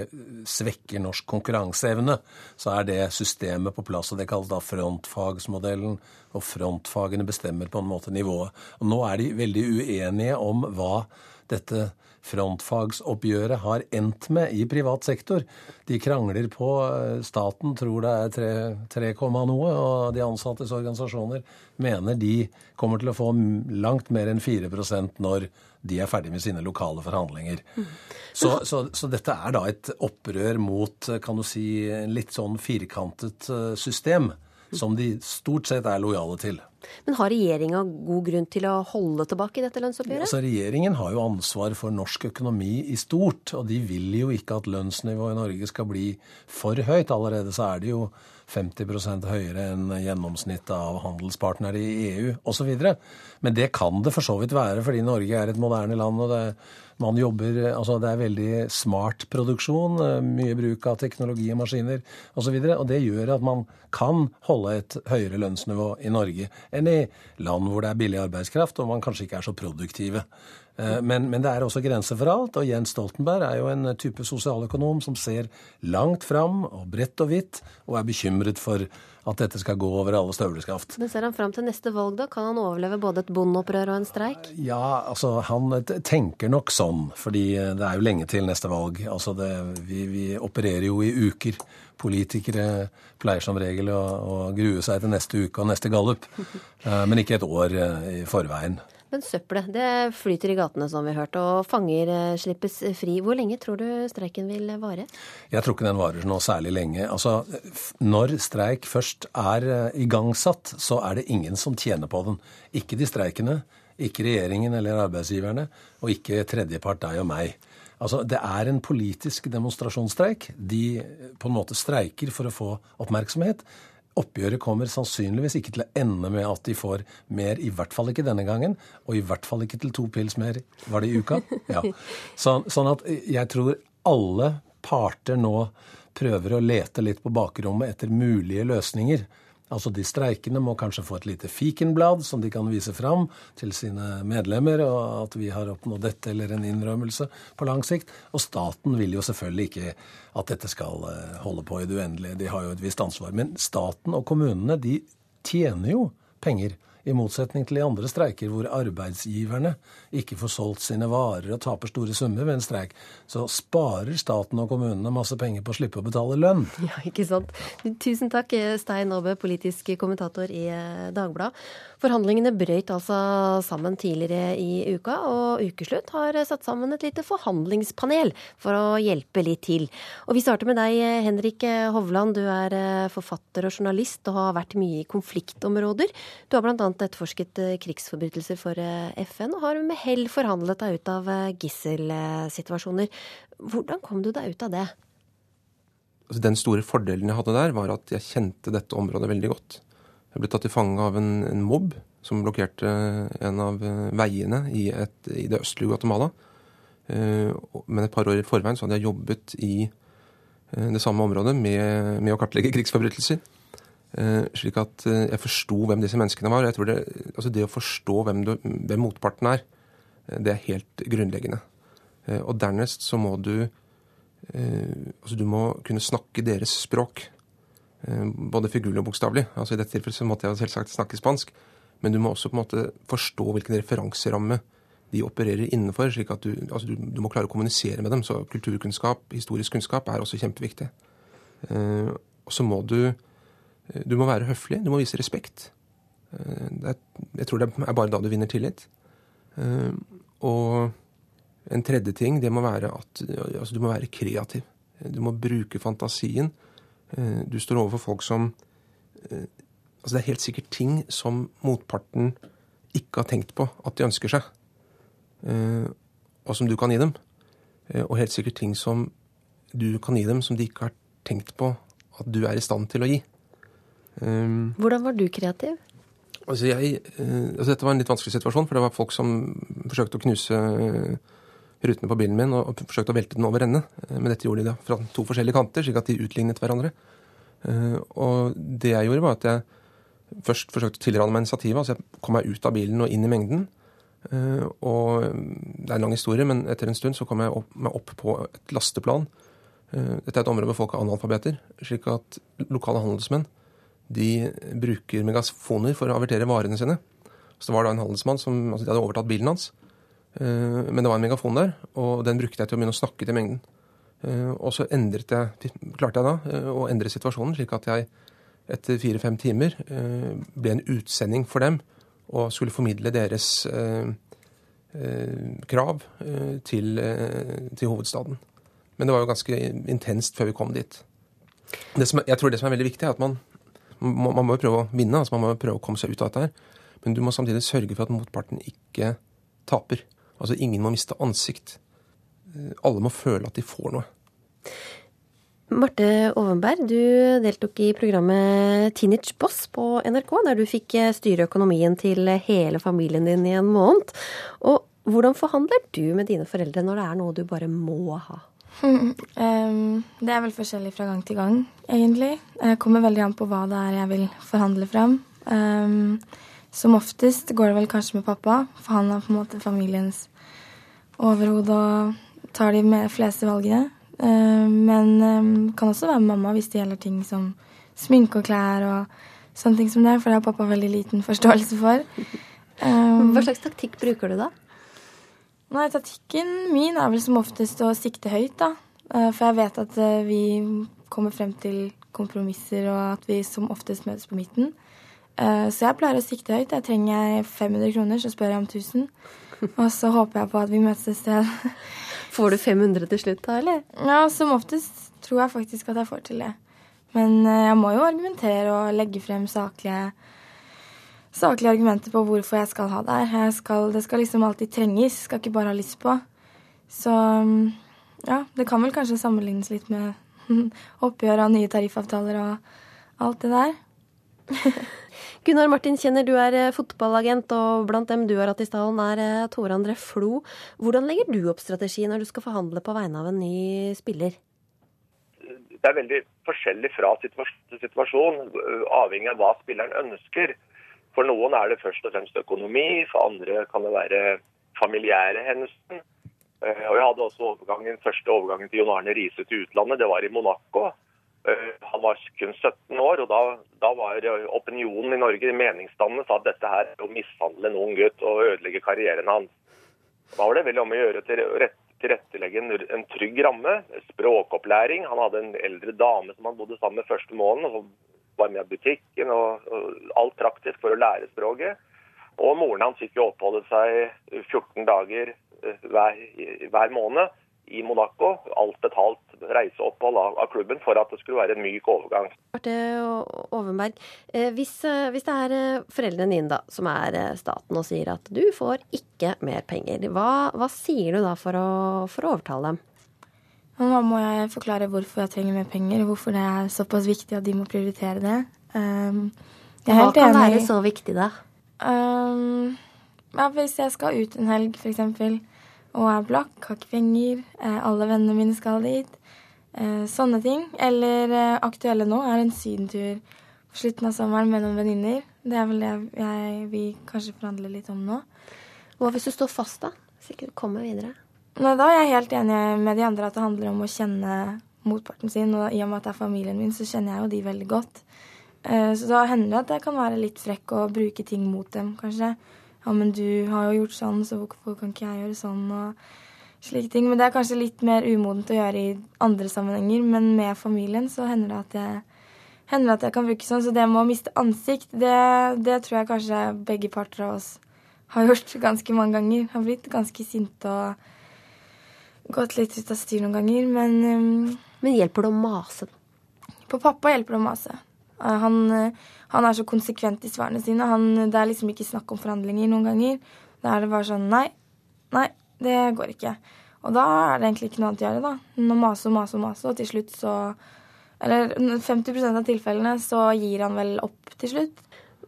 Speaker 18: svekker norsk konkurranseevne, så er det systemet på plass. og Det kalles da frontfagsmodellen. Og frontfagene bestemmer på en måte nivået. Og Nå er de veldig uenige om hva dette frontfagsoppgjøret har endt med i privat sektor. De krangler på eh, Staten tror det er 3, 3, noe, og de ansattes organisasjoner mener de kommer til å få langt mer enn 4% når de er ferdig med sine lokale forhandlinger. Så, så, så, dette er da et opprør mot kan du si, en litt sånn firkantet eh, system som de stort sett er lojale til.
Speaker 1: Men har regjeringa god grunn til å holde tilbake dette lønnsoppgjøret?
Speaker 18: Altså, regjeringen har jo ansvar for norsk økonomi i stort, og de vil jo ikke at lønnsnivået i Norge skal bli for høyt. Allerede så er det jo 50% høyere enn gjennomsnittet av handelspartnere i EU osv. Men det kan det for så vidt være, fordi Norge er et moderne land. og det, man jobber, altså det er veldig smart produksjon, mye bruk av teknologi og maskiner osv. Og, og det gjør at man kan holde et høyere lønnsnivå i Norge enn i land hvor det er billig arbeidskraft og man kanskje ikke er så produktive. Eh, men, men, det er også grenser for alt, og Jens Stoltenberg er jo en type sosialøkonom som ser langt fram og bredt og hvitt, og er bekymret for at dette skal gå over alle støvleskaft.
Speaker 1: Men ser han fram til neste valg, da? Kan han overleve både et bondeopprør og en streik?
Speaker 18: Ja, altså han tenker nok sånn, fordi det er jo lenge til neste valg. Altså det, vi, vi opererer jo i uker. Politikere pleier som regel å, å grue seg til neste uke og neste gallup, eh, men ikke et år eh, i forveien.
Speaker 1: Men søppelet det flyter i gatene, som vi hørte, og fanger eh, slippes fri. Hvor lenge tror du streiken vil vare?
Speaker 18: Jeg tror ikke den varer noe særlig lenge. Altså, Når streik først er igangsatt, så er det ingen som tjener på den. Ikke de streikende, ikke regjeringen eller arbeidsgiverne, og ikke tredjepart, deg og meg. Altså, Det er en politisk demonstrasjonsstreik. De på en måte streiker for å få oppmerksomhet. Oppgjøret kommer sannsynligvis ikke til å ende med at de får mer, i hvert fall ikke denne gangen, og i hvert fall ikke til to pils mer, var det i uka? Ja. sånn, sånn at jeg tror alle parter nå prøver å lete litt på bakrommet etter mulige løsninger. Altså De streikende må kanskje få et lite fikenblad som de kan vise fram til sine medlemmer, og at vi har oppnådd dette eller en innrømmelse på lang sikt. Og staten vil jo selvfølgelig ikke at dette skal eh, holde på i det uendelige. De har jo et visst ansvar. Men staten og kommunene de tjener jo penger i motsetning til i andre streiker hvor arbeidsgiverne ikke får solgt sine varer og taper store summer ved en streik, så sparer staten og kommunene masse penger på å slippe å betale lønn.
Speaker 1: Ja, ikke sant. Tusen takk, Stein Aabø, politisk kommentator i Dagbladet. Forhandlingene brøyt altså sammen tidligere i uka, og Ukeslutt har satt sammen et lite forhandlingspanel for å hjelpe litt til. Og vi starter med deg, Henrik Hovland. Du er eh, forfatter og journalist og har vært mye i konfliktområder. Du har bl.a. etterforsket eh, krigsforbrytelser for eh, FN, og har med hell forhandlet deg ut av gisselsituasjoner. Hvordan kom du deg ut av det?
Speaker 19: Altså, den store fordelen jeg hadde der, var at jeg kjente dette området veldig godt. Jeg ble tatt til fange av en, en mobb som blokkerte en av eh, veiene i, et, i det østlige Guatemala. Eh, men et par år i forveien så hadde jeg jobbet i eh, det samme området med, med å kartlegge krigsforbrytelser. Slik at jeg forsto hvem disse menneskene var. Jeg tror det, altså det å forstå hvem, du, hvem, motparten er, det er helt grunnleggende. Og dernest så må du Altså du må kunne snakke deres språk. Eh, både figurlig og bokstavelig. Altså I dette tilfellet så måtte jeg selvsagt snakke spansk. Men du må også på en måte forstå hvilken referanseramme de opererer innenfor. slik at du, altså du, du, må klare å kommunisere med dem. Så kulturkunnskap, historisk kunnskap, er også kjempeviktig. Eh, og så må du eh, Du må være høflig. Du må vise respekt. Eh, er, jeg tror det er bare da du vinner tillit. Eh, og en tredje ting, det må være at altså du må være kreativ. Du må bruke fantasien. Eh, du står overfor folk som eh, Altså det er helt sikkert ting som motparten ikke har tenkt på at de ønsker seg. eh, og som du kan gi dem. Og helt sikkert ting som du kan gi dem som de ikke har tenkt på at du er i stand til å gi. Um,
Speaker 1: Hvordan var du kreativ?
Speaker 19: Altså jeg, altså dette var en litt vanskelig situasjon, for det var folk som forsøkte å knuse rutene på bilen min og, forsøkte å velte den over ende. Eh, Men dette gjorde de da fra to forskjellige kanter, slik at de utlignet hverandre. Eh, Og det jeg gjorde, var at jeg først forsøkte å tilrane meg initiativet. Altså jeg kom meg ut av bilen og inn i mengden. Eh, Og det er en lang historie, men etter en stund så kom jeg opp, meg opp på et lasteplan. Dette er et område hvor folk er analfabeter, slik at lokale handelsmenn de bruker megafoner for å avertere varene sine. Så det var da en handelsmann som altså de hadde overtatt bilen hans. Eh, Men det var en megafon der, og den brukte jeg til å begynne å snakke til mengden. Eh, Og så endret jeg, klarte jeg da eh, å endre situasjonen, slik at jeg etter fire-fem timer ble en utsending for dem og skulle formidle deres krav til, til hovedstaden. Men det var jo ganske intenst før vi kom dit. Som, jeg tror det som er veldig viktig, er at man, man må prøve å vinne. altså Man må prøve å komme seg ut av dette her. Men du må samtidig sørge for at motparten ikke taper. Altså ingen må miste ansikt. Eh, Alle må føle at de får noe.
Speaker 1: Marte Ovenberg, du deltok i programmet Teenage Boss på NRK, der du fikk eh, styre økonomien til hele familien din i en måned. Og hvordan forhandler du med dine foreldre når det er noe du bare må ha?
Speaker 20: Ehm, det er vel forskjellig fra gang til gang, egentlig. Jeg kommer veldig an på hva det er jeg vil forhandle fram. Ehm, som oftest går det vel kanskje med pappa, for han er på en måte familiens overhode og tar de med fleste valgene. Ehm, men um, kan også være med mamma hvis det gjelder ting som sminke og klær og sånne ting som det, for det har pappa veldig liten forståelse for.
Speaker 1: Hva slags taktikk bruker du da?
Speaker 20: Nei, Taktikken min er vel som oftest å sikte høyt, da. Eh, For jeg vet at eh, vi kommer frem til kompromisser, og at vi som oftest møtes på midten. Eh, Så jeg pleier å sikte høyt. Jeg trenger 500 kroner, så spør jeg om 1000. Og så håper jeg på at vi møtes et sted.
Speaker 1: Får du 500 til slutt, da, eller?
Speaker 20: Ja, som oftest tror jeg faktisk at jeg får til det. Men eh, jeg må jo argumentere og legge frem saklige saklige argumenter på hvorfor jeg skal ha det her. Jeg skal, det skal liksom alltid trenges, skal ikke bare ha lyst på. Så mm, ja, det kan vel kanskje sammenlignes litt med oppgjør av nye tariffavtaler og alt det der.
Speaker 1: Gunnar Martin Kjenner, du er eh, fotballagent, og blant dem du har hatt i stallen, er eh, Tore André Flo. Hvordan legger du opp strategi når du skal forhandle på vegne av en ny spiller?
Speaker 21: det er veldig forskjellig fra situasjon til situasjon, avhengig av hva spilleren ønsker. For noen er det først og fremst økonomi, for andre kan det være familiære hendelser. Eh, Og jeg hadde også overgangen, første overgangen til Jon Arne Riise til utlandet, det var i Monaco. Eh, Han var kun 17 år, og da, da var opinionen i Norge, meningsdannende, sa at dette her er å mishandle en ung gutt og ødelegge karrieren hans. Da var det veldig om å gjøre til rett- tilrettelegge en, en trygg ramme. Språkopplæring. Han hadde en eldre dame som han bodde sammen med første måneden. og var med i butikken og, og alt praktisk for å lære språket. Og moren hans fikk jo oppholde seg 14 dager eh, hver, hver måned i Monaco. Alt betalt reiseopphold av, av klubben for at det skulle være en myk overgang.
Speaker 1: Marte Ovenberg, eh, hvis, eh, hvis det er eh, foreldrene dine da, som er staten og sier at du får ikke mer penger, hva, hva sier du da for å, for å overtale dem?
Speaker 20: Da må jeg forklare hvorfor jeg trenger mer penger, hvorfor det er såpass viktig at de må prioritere det. Um, jeg er
Speaker 1: Hva kan være så viktig, da?
Speaker 20: Um, ja, hvis jeg skal ut en helg, f.eks., og er blakk, har ikke penger, eh, alle vennene mine skal dit, eh, sånne ting. Eller eh, aktuelle nå er en sydentur på slutten av sommeren med noen venninner. Det er vel det jeg vil kanskje forhandle litt om nå.
Speaker 1: Hva hvis du står fast, da? Hvis ikke du kommer videre?
Speaker 20: Nei, da er jeg helt enig med de andre at det handler om å kjenne motparten sin. Og i og med at det er familien min, så kjenner jeg jo de veldig godt. Så da hender det at jeg kan være litt frekk og bruke ting mot dem, kanskje. Ja, men du har jo gjort sånn, så hvorfor kan ikke jeg gjøre sånn? Og slike ting. Men det er kanskje litt mer umodent å gjøre i andre sammenhenger. Men med familien så hender det at jeg, hender det at jeg kan bruke sånn. Så det med å miste ansikt, det, det tror jeg kanskje begge parter av oss har gjort ganske mange ganger. Har blitt ganske sinte og gått litt ut av styr noen ganger, men um,
Speaker 1: Men hjelper det å mase?
Speaker 20: På pappa hjelper det å mase. Uh, Han, uh, han er så konsekvent i svarene sine. Han, det er liksom ikke snakk om forhandlinger noen ganger. Da er det bare sånn Nei, Nei, det går ikke. Og da er det egentlig ikke noe annet å gjøre, da. Nå mase og mase og mase, og til slutt så Eller 50% av tilfellene så gir han vel opp til slutt.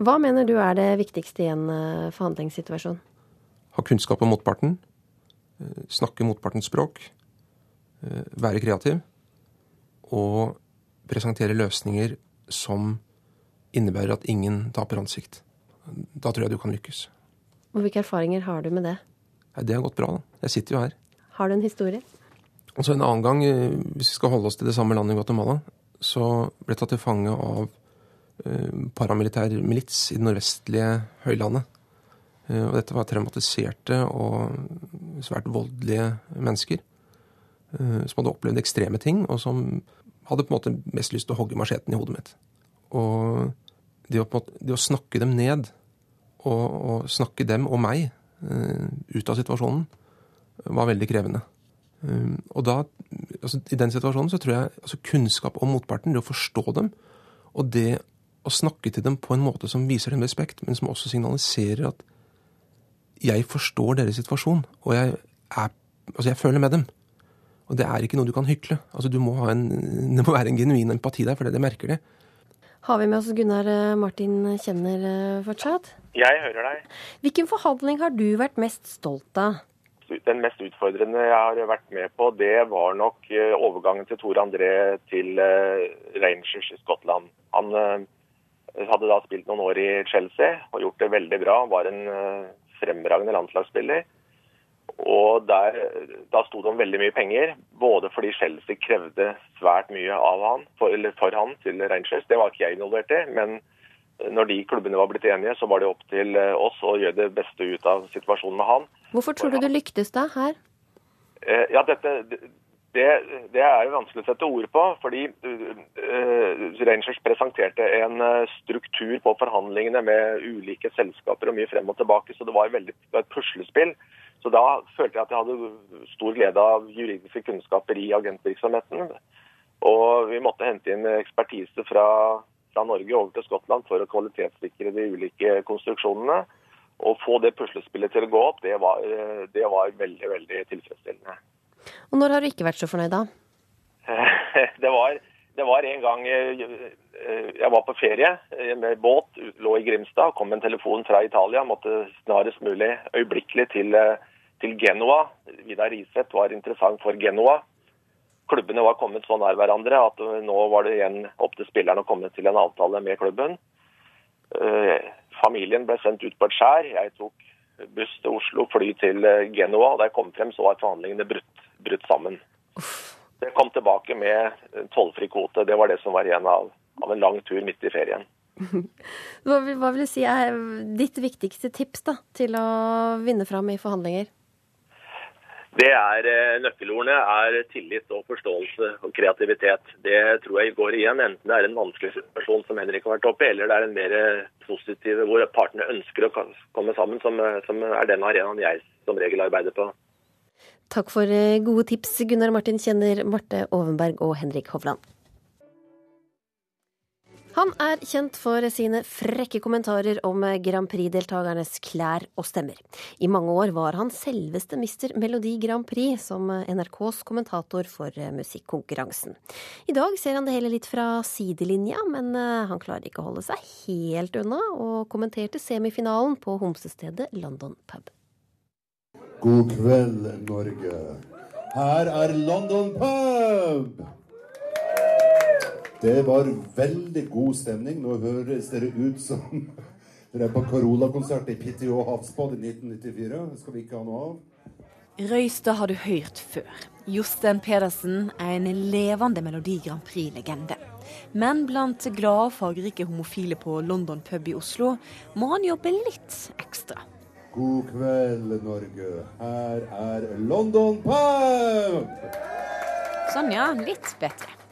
Speaker 1: Hva mener du er det viktigste i en eh, forhandlingssituasjon?
Speaker 19: Ha kunnskap om motparten. eh, Snakke motpartens språk. eh, Være kreativ. Og presentere løsninger som innebærer at ingen taper ansikt. Da tror jeg du kan lykkes.
Speaker 1: Og hvilke erfaringer har du med det?
Speaker 19: Det har gått bra, da. Jeg sitter jo her.
Speaker 1: Har du en historie?
Speaker 19: Og så En annen gang, eh, hvis vi skal holde oss til det samme landet i Guatemala, så ble jeg tatt til fange av eh, paramilitær milits i det nordvestlige høylandet. Eh, og dette var traumatiserte og svært voldelige mennesker. som hadde opplevd ekstreme ting, og som hadde på en måte mest lyst til å hogge macheten i hodet mitt. Og det å, måte, det å snakke dem ned, og, og snakke dem og meg eh, ut av situasjonen, var veldig krevende. Um, og da, altså, I den situasjonen så tror jeg altså, kunnskap om motparten, det å forstå dem, og det å snakke til dem på en måte som viser dem respekt, men som også signaliserer at jeg forstår deres situasjon, og jeg, er, altså, jeg føler med dem. Og det er ikke noe du kan hykle. Altså, du må ha en, det må være en genuin empati der, for det, det merker det.
Speaker 1: Har vi med oss Gunnar eh, Martin Kjenner eh, fortsatt?
Speaker 21: Jeg hører deg.
Speaker 1: Hvilken forhandling har du vært mest stolt av?
Speaker 21: Den mest utfordrende jeg har vært med på, det var nok eh, overgangen til Tore André til Rangers i Skottland. Han hadde da spilt noen år i Chelsea og gjort det veldig bra. Var en fremragende landslagsspiller. Og der, da sto det om veldig mye penger, både fordi Chelsea krevde svært mye av han, for, eller for han til Rangers. Det var ikke jeg involvert i, men når de klubbene var blitt enige, så var det opp til eh, oss å gjøre det beste ut av situasjonen med han.
Speaker 1: Hvorfor tror du du lyktes da, her?
Speaker 21: Eh, Ja, dette, det, det er vanskelig å sette ord på, fordi eh, Rangers presenterte en struktur på forhandlingene med ulike selskaper og mye frem og tilbake, så det var, veldig, det var et puslespill. Så da følte jeg at jeg hadde stor glede av juridiske kunnskaper i agentvirksomheten. Og vi måtte hente inn ekspertise fra, fra Norge over til Skottland for å kvalitetssikre de ulike konstruksjonene. Å få det puslespillet til å gå opp, det var, det var veldig, veldig tilfredsstillende.
Speaker 1: Og når har du ikke vært så fornøyd, da?
Speaker 21: Det var, det var en gang eh, jeg var på ferie eh, med båt, lå i Grimstad, kom en telefon fra Italia, måtte snarest mulig øyeblikkelig til, eh, til Genoa. Vidar Riseth var interessant for Genoa. Klubbene var kommet så nær hverandre at nå var det igjen opp til spilleren å komme til en avtale med klubben. Eh, Familien ble sendt ut på et skjær. Jeg tok buss til Oslo, fly til eh, Genoa. Da jeg kom frem, så var forhandlingene brutt, brutt sammen. Jeg kom tilbake med tollfri kvote. Det var det som var igjen av, av en lang tur midt i ferien.
Speaker 1: Hva vil, hva vil du si er ditt viktigste tips da, til å vinne fram i forhandlinger?
Speaker 21: Det er eh, Nøkkelordene er tillit og forståelse og kreativitet. Det tror jeg går igjen, enten det er en vanskelig situasjon som Henrik har vært oppe i, eller det er en mer positiv hvor partene ønsker å komme sammen, som, som er den arenaen jeg som regel arbeider på.
Speaker 1: Takk for eh, gode tips, Gunnar Martin Kjenner, Marte Ovenberg og Henrik Hovland. Han er kjent for sine frekke kommentarer om Grand Prix-deltakernes klær og stemmer. I mange år var han selveste mister Melodi Grand Prix som NRKs kommentator for musikkonkurransen. I dag ser han det hele litt fra sidelinja, men eh, han klarer ikke å holde seg helt unna, og kommenterte semifinalen på homsestedet London pub.
Speaker 22: God kveld, Norge. Her er London pub! Det var veldig god stemning. Nå høres dere ut som dere er på Carola-konsert i PTO Havsbad i 1994. Det skal vi ikke ha noe av.
Speaker 23: Røystad har du hørt før. Jostein Pedersen er en levende Melodi Grand Prix-legende. Men blant glade og fargerike homofile på London pub i Oslo må han jobbe litt ekstra.
Speaker 22: God kveld, Norge. Her er London pub!
Speaker 23: Sånn ja, litt bedre.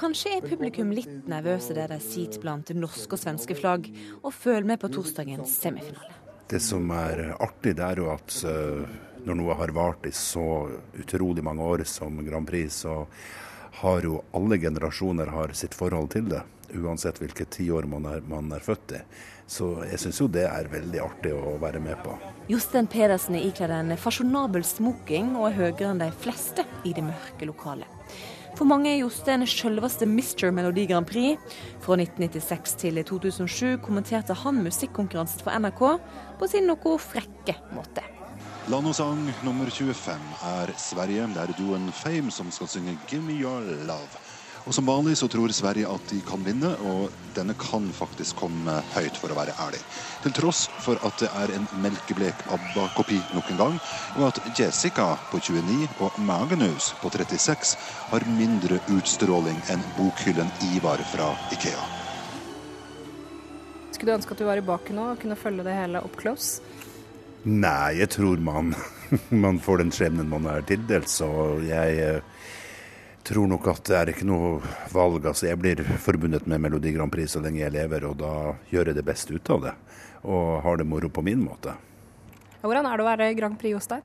Speaker 23: Kanskje er publikum litt nervøse der de sitter blant norske og svenske flagg og følger med på torsdagens semifinale.
Speaker 24: Det som er artig, det er jo at uh, når noe har vart i så utrolig mange år som Grand Prix, så har jo alle generasjoner har sitt forhold til det. Uansett hvilket tiår man er, man er født i. Så jeg syns jo det er veldig artig å være med på.
Speaker 23: Jostein Pedersen er ikledd en fasjonabel smoking og er høyere enn de fleste i det mørke lokalet. For mange er Jostein selveste Mr. Melodi Grand Prix. Fra 1996 til 2007 kommenterte han musikkonkurransen for NRK på sin noe frekke måte.
Speaker 25: Land og sang nummer 25 er Sverige. Det er duoen Fame som skal synge 'Give Me Your Love'. Og Som vanlig så tror Sverige at de kan vinne, og denne kan faktisk komme høyt, for å være ærlig. Til tross for at det er en melkeblek ABBA-kopi nok en gang, og at Jessica på 29 og Magnus på 36 har mindre utstråling enn bokhyllen Ivar fra Ikea.
Speaker 26: Skulle du ønske at du var i baken nå og kunne følge det hele up close?
Speaker 24: Nei, jeg tror man, man får den skjebnen man er tildelt, så jeg eh, tror nok at det er ikke noe valg. Altså, jeg blir forbundet med Melodi Grand Prix så lenge jeg lever, og da gjør jeg det beste ut av det. Og har det moro på min måte.
Speaker 26: Hvordan er det å være Grand Prix hos deg?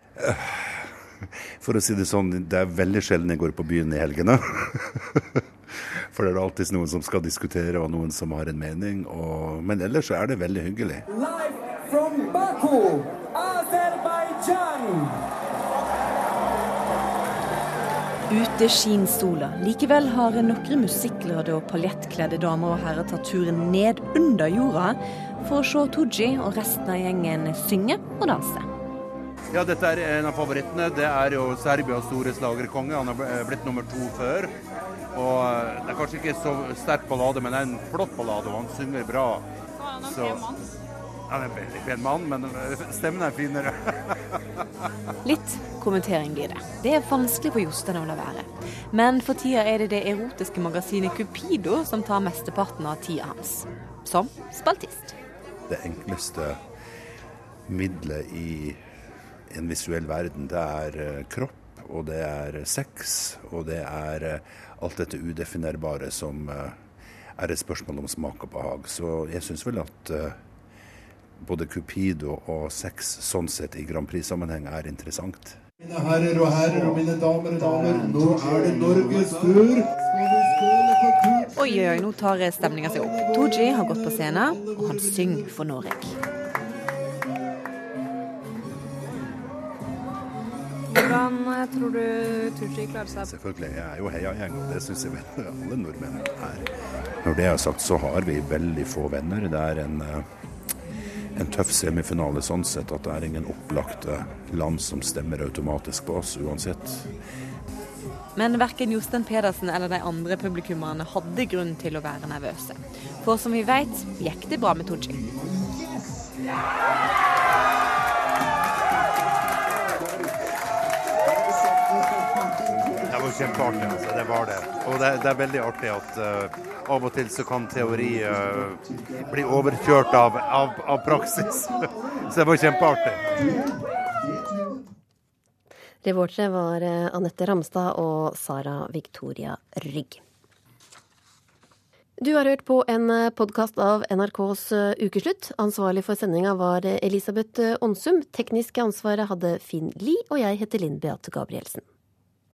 Speaker 24: For å si det sånn, det er veldig sjelden jeg går på byen i helgene. For det er alltid noen som skal diskutere, og noen som har en mening. Og, men ellers er det veldig hyggelig.
Speaker 27: Live from Baku,
Speaker 23: Ute skinner sola. Likevel har noen musikklærde og paljettkledde damer og herrer tatt turen ned under jorda for å se Tooji og resten av gjengen synge og danse.
Speaker 22: Ja, dette er en av favorittene. Det er jo Serbias store slagerkonge. Han har blitt nummer to før. Og eh, Det er kanskje ikke så sterk ballade, men det er en flott ballade, og han synger bra. Så, han er en veldig pen mann, men eh, stemmen er finere.
Speaker 23: Litt kommentering blir det. Det er vanskelig for Jostein å la være. Men for tida er det det erotiske magasinet Cupido som tar mesteparten av tida hans. Som spaltist.
Speaker 24: Det enkleste middelet i en visuell verden, det er eh, kropp, og det er sex, og det er alt dette udefinerbare som er et spørsmål om smak og behag. Så jeg syns vel at både Cupido og sex sånn sett i Grand Prix-sammenheng er interessant.
Speaker 22: Mine herrer og herrer og mine damer og damer, nå er det Norges tur.
Speaker 23: Oi, oi, nå tar stemninga seg opp. Tooji har gått på scenen, og han synger for Norge.
Speaker 26: Hvordan tror du Tooji klarer seg?
Speaker 24: Selvfølgelig. Jeg er jo heiagjeng, og det syns jeg vel alle nordmenn er. Når det er sagt, så har vi veldig få venner. Det er en, en tøff semifinale sånn sett at det er ingen opplagte land som stemmer automatisk på oss uansett.
Speaker 23: Men verken Jostein Pedersen eller de andre publikummerne hadde grunn til å være nervøse. For som vi vet, gikk det bra med Tooji.
Speaker 22: Kjempeartig, altså. Det var det. Og det, det er veldig artig at uh, av og til så kan teori uh, bli overkjørt av, av, av praksis. så det var kjempeartig.
Speaker 1: Reportere var eh, Anette Ramstad og Sara Victoria Rygg. Du har hørt på en podkast av NRKs Ukeslutt. Ansvarlig for sendinga var Elisabeth Aansum. Tekniske ansvaret hadde Finn Lie, og jeg heter Linn Beate Gabrielsen.